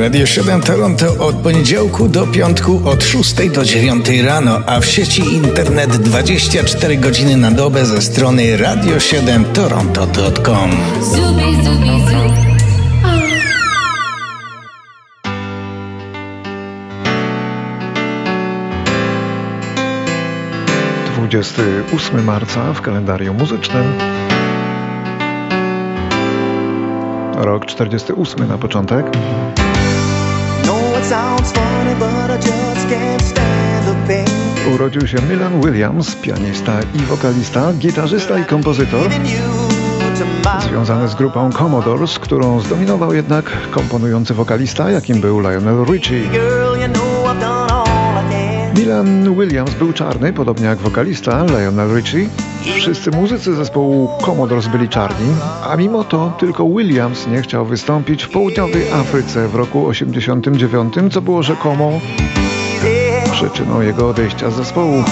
Radio 7 Toronto od poniedziałku do piątku od 6 do 9 rano, a w sieci internet 24 godziny na dobę ze strony radio7toronto.com. Zubi, zubi, zubi. 28 marca w kalendarium muzycznym. Rok 48 na początek. Urodził się Milan Williams, pianista i wokalista, gitarzysta i kompozytor. Związany z grupą Commodores, którą zdominował jednak komponujący wokalista, jakim był Lionel Richie. Milan Williams był czarny, podobnie jak wokalista Lionel Richie. Wszyscy muzycy zespołu Commodores byli czarni, a mimo to tylko Williams nie chciał wystąpić w południowej Afryce w roku 89, co było rzekomo przyczyną jego odejścia z zespołu.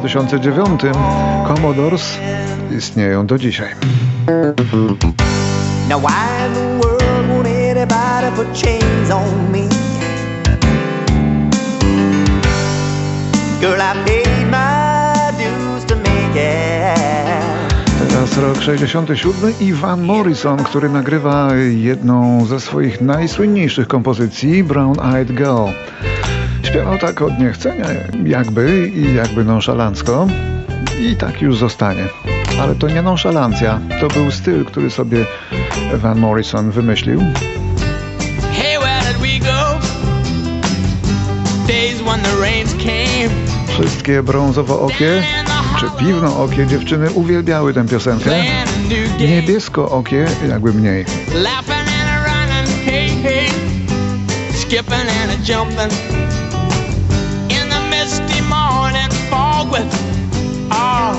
2009. Commodores istnieją do dzisiaj. Now why in the world won't anybody put chains on me? Girl, I paid my dues to make it. Teraz rok 67 i Van Morrison, który nagrywa jedną ze swoich najsłynniejszych kompozycji Brown Eyed Girl. Śpiewał tak od niechcenia, jakby i jakby nonszalancko. I tak już zostanie. Ale to nie nonszalancja, to był styl, który sobie Van Morrison wymyślił. Wszystkie brązowo-okie czy piwno-okie dziewczyny uwielbiały tę piosenkę. Niebiesko-okie jakby mniej. Laughing and a running, hey, hey. Skipping and a jumping. With all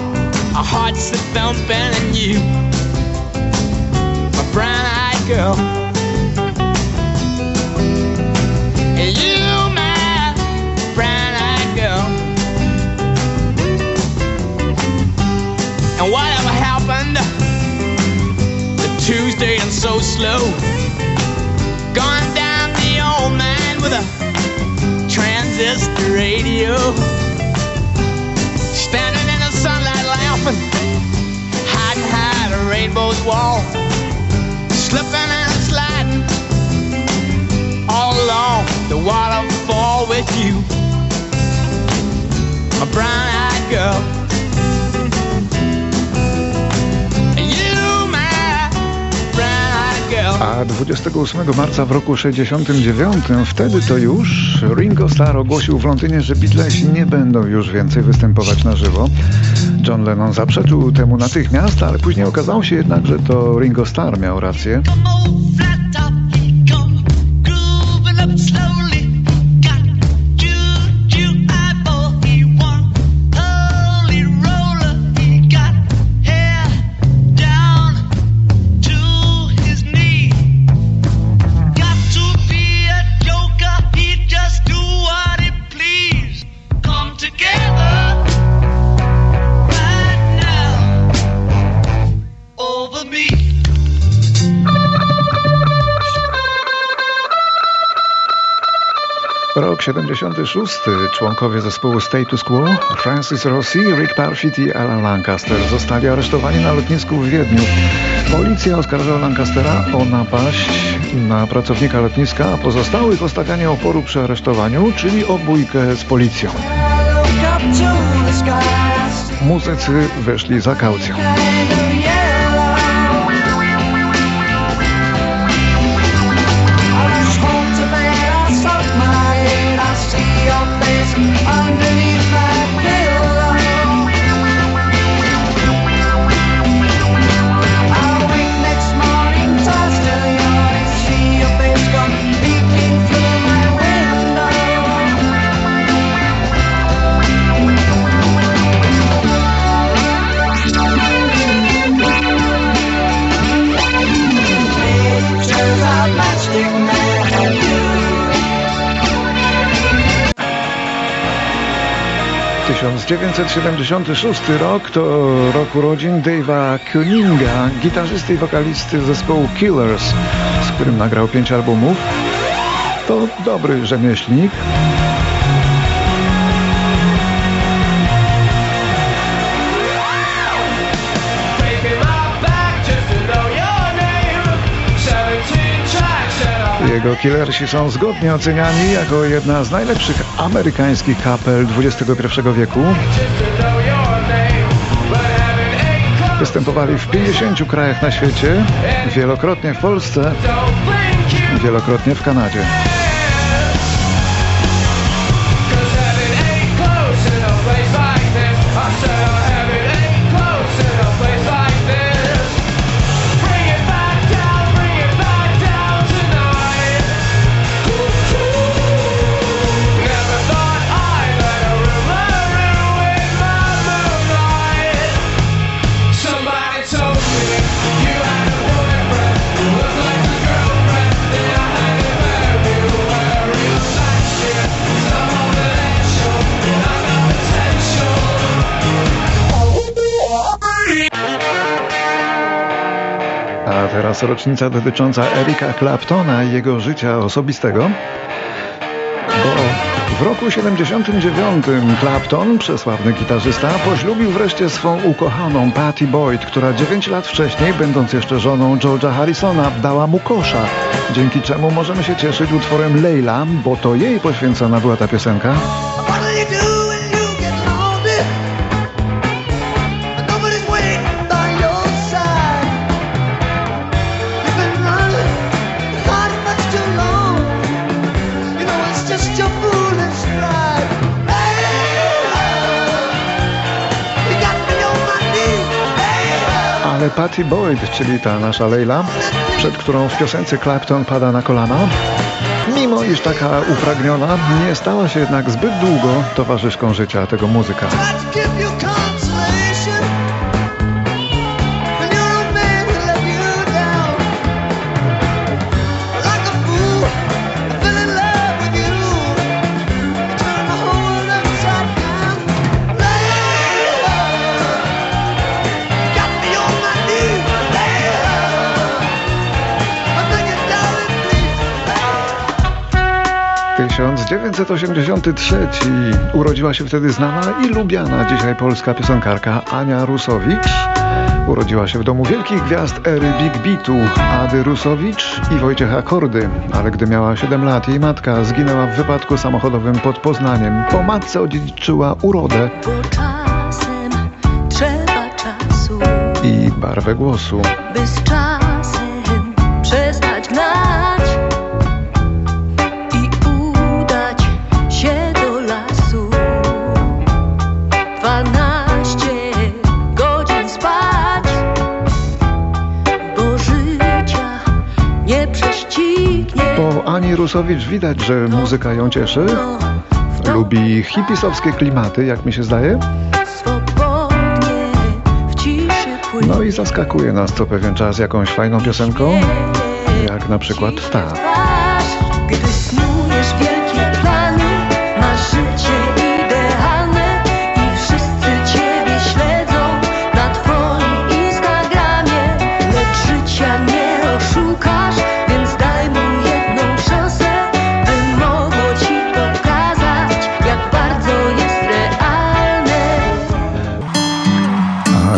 our hearts are thumping and you, my brown-eyed girl. And you, my brown-eyed girl. And whatever happened to Tuesday and so slow, wall, slipping and sliding all along the waterfall with you, a brown-eyed girl. 28 marca w roku 69 wtedy to już Ringo Starr ogłosił w Londynie, że Beatlesi nie będą już więcej występować na żywo. John Lennon zaprzeczył temu natychmiast, ale później okazało się jednak, że to Ringo Starr miał rację. Rok 76. Członkowie zespołu Status Quo, Francis Rossi, Rick Parfitt i Alan Lancaster zostali aresztowani na lotnisku w Wiedniu. Policja oskarżała Lancastera o napaść na pracownika lotniska, a pozostałych o stawianie oporu przy aresztowaniu, czyli o bójkę z policją. Muzycy weszli za kaucją. 1976 rok to rok urodzin Dave'a Kuninga, gitarzysty i wokalisty zespołu Killers, z którym nagrał pięć albumów. To dobry rzemieślnik. Jego Killersi są zgodnie oceniani jako jedna z najlepszych amerykańskich kapel XXI wieku. Występowali w 50 krajach na świecie, wielokrotnie w Polsce, wielokrotnie w Kanadzie. Teraz rocznica dotycząca Erika Claptona i jego życia osobistego. Bo w roku 79 Clapton, przesławny gitarzysta, poślubił wreszcie swą ukochaną Patty Boyd, która 9 lat wcześniej, będąc jeszcze żoną George'a Harrisona, dała mu kosza, dzięki czemu możemy się cieszyć utworem Leila, bo to jej poświęcona była ta piosenka. Patty Boyd, czyli ta nasza Leila, przed którą w piosence Clapton pada na kolana, mimo iż taka upragniona, nie stała się jednak zbyt długo towarzyszką życia tego muzyka. 1983 urodziła się wtedy znana i lubiana dzisiaj polska piosenkarka Ania Rusowicz. Urodziła się w domu wielkich gwiazd ery Big Beatu, Ady Rusowicz i Wojciecha Kordy, ale gdy miała 7 lat, jej matka zginęła w wypadku samochodowym pod Poznaniem. Po matce odziedziczyła urodę i barwę głosu. By z czasem Ani Rusowicz widać, że muzyka ją cieszy. Lubi hipisowskie klimaty, jak mi się zdaje. No i zaskakuje nas co pewien czas jakąś fajną piosenką, jak na przykład ta.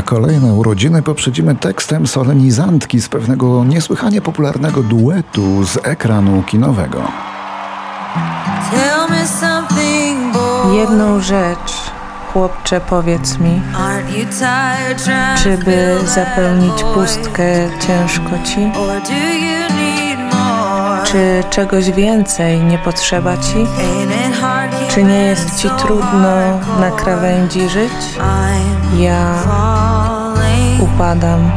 Kolejne urodziny poprzedzimy tekstem solenizantki z pewnego niesłychanie popularnego duetu z ekranu kinowego. Jedną rzecz, chłopcze, powiedz mi, czy by zapełnić pustkę ciężko ci? Czy czegoś więcej nie potrzeba ci? Czy nie jest ci trudno na krawędzi żyć? Ja upadam.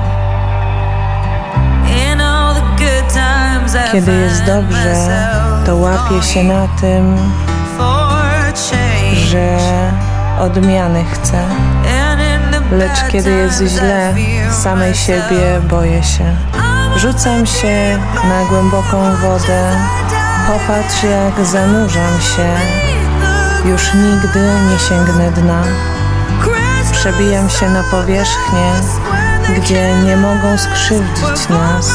Kiedy jest dobrze, to łapię się na tym, że odmiany chcę. Lecz kiedy jest źle, samej siebie boję się. Rzucam się na głęboką wodę, popatrz jak zanurzam się Już nigdy nie sięgnę dna. Przebijam się na powierzchnię, gdzie nie mogą skrzywdzić nas,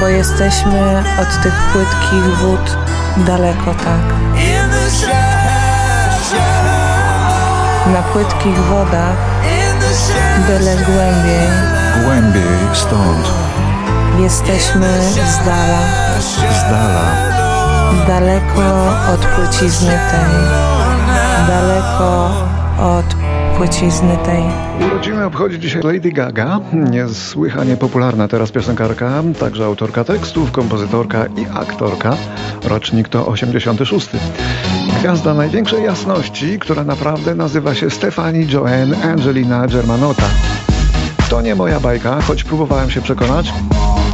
bo jesteśmy od tych płytkich wód daleko tak. Na płytkich wodach, byle głębiej, Głębiej stąd, jesteśmy z dala, z dala. daleko od płcizny tej, daleko od płcizny tej. Urodziny obchodzi dzisiaj Lady Gaga, niesłychanie popularna teraz piosenkarka, także autorka tekstów, kompozytorka i aktorka. Rocznik to 86. Gwiazda największej jasności, która naprawdę nazywa się Stefani Joanne Angelina Germanotta. To nie moja bajka, choć próbowałem się przekonać,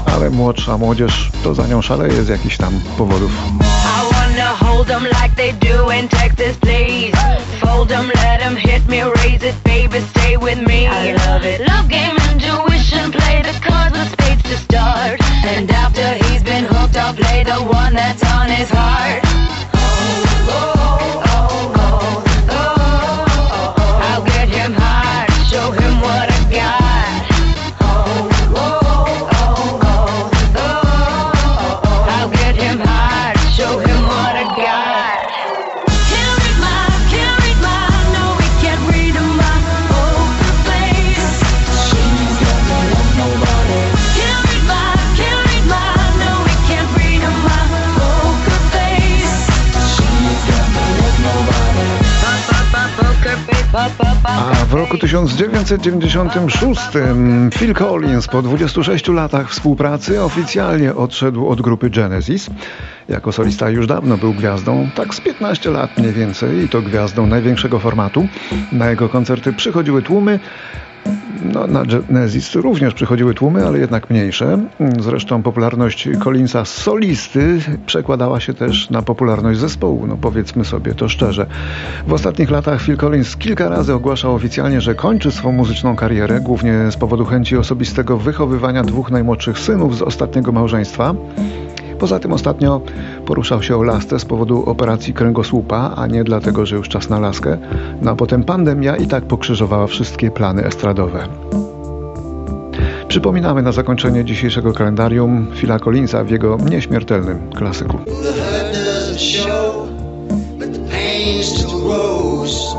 ale młodsza młodzież to za nią szaleje z jakichś tam powodów. I wanna hold 'em like they do in A w roku 1996 Phil Collins po 26 latach współpracy oficjalnie odszedł od grupy Genesis. Jako solista już dawno był gwiazdą, tak z 15 lat mniej więcej i to gwiazdą największego formatu. Na jego koncerty przychodziły tłumy, no, na Genesis również przychodziły tłumy, ale jednak mniejsze. Zresztą popularność Collinsa solisty przekładała się też na popularność zespołu, no powiedzmy sobie to szczerze. W ostatnich latach Phil Collins kilka razy ogłaszał oficjalnie, że kończy swą muzyczną karierę, głównie z powodu chęci osobistego wychowywania dwóch najmłodszych synów z ostatniego małżeństwa. Poza tym ostatnio poruszał się o lasce z powodu operacji kręgosłupa, a nie dlatego, że już czas na laskę. No a potem pandemia i tak pokrzyżowała wszystkie plany estradowe. Przypominamy na zakończenie dzisiejszego kalendarium Phila Collinsa w jego nieśmiertelnym klasyku. The show, but the pain still grows.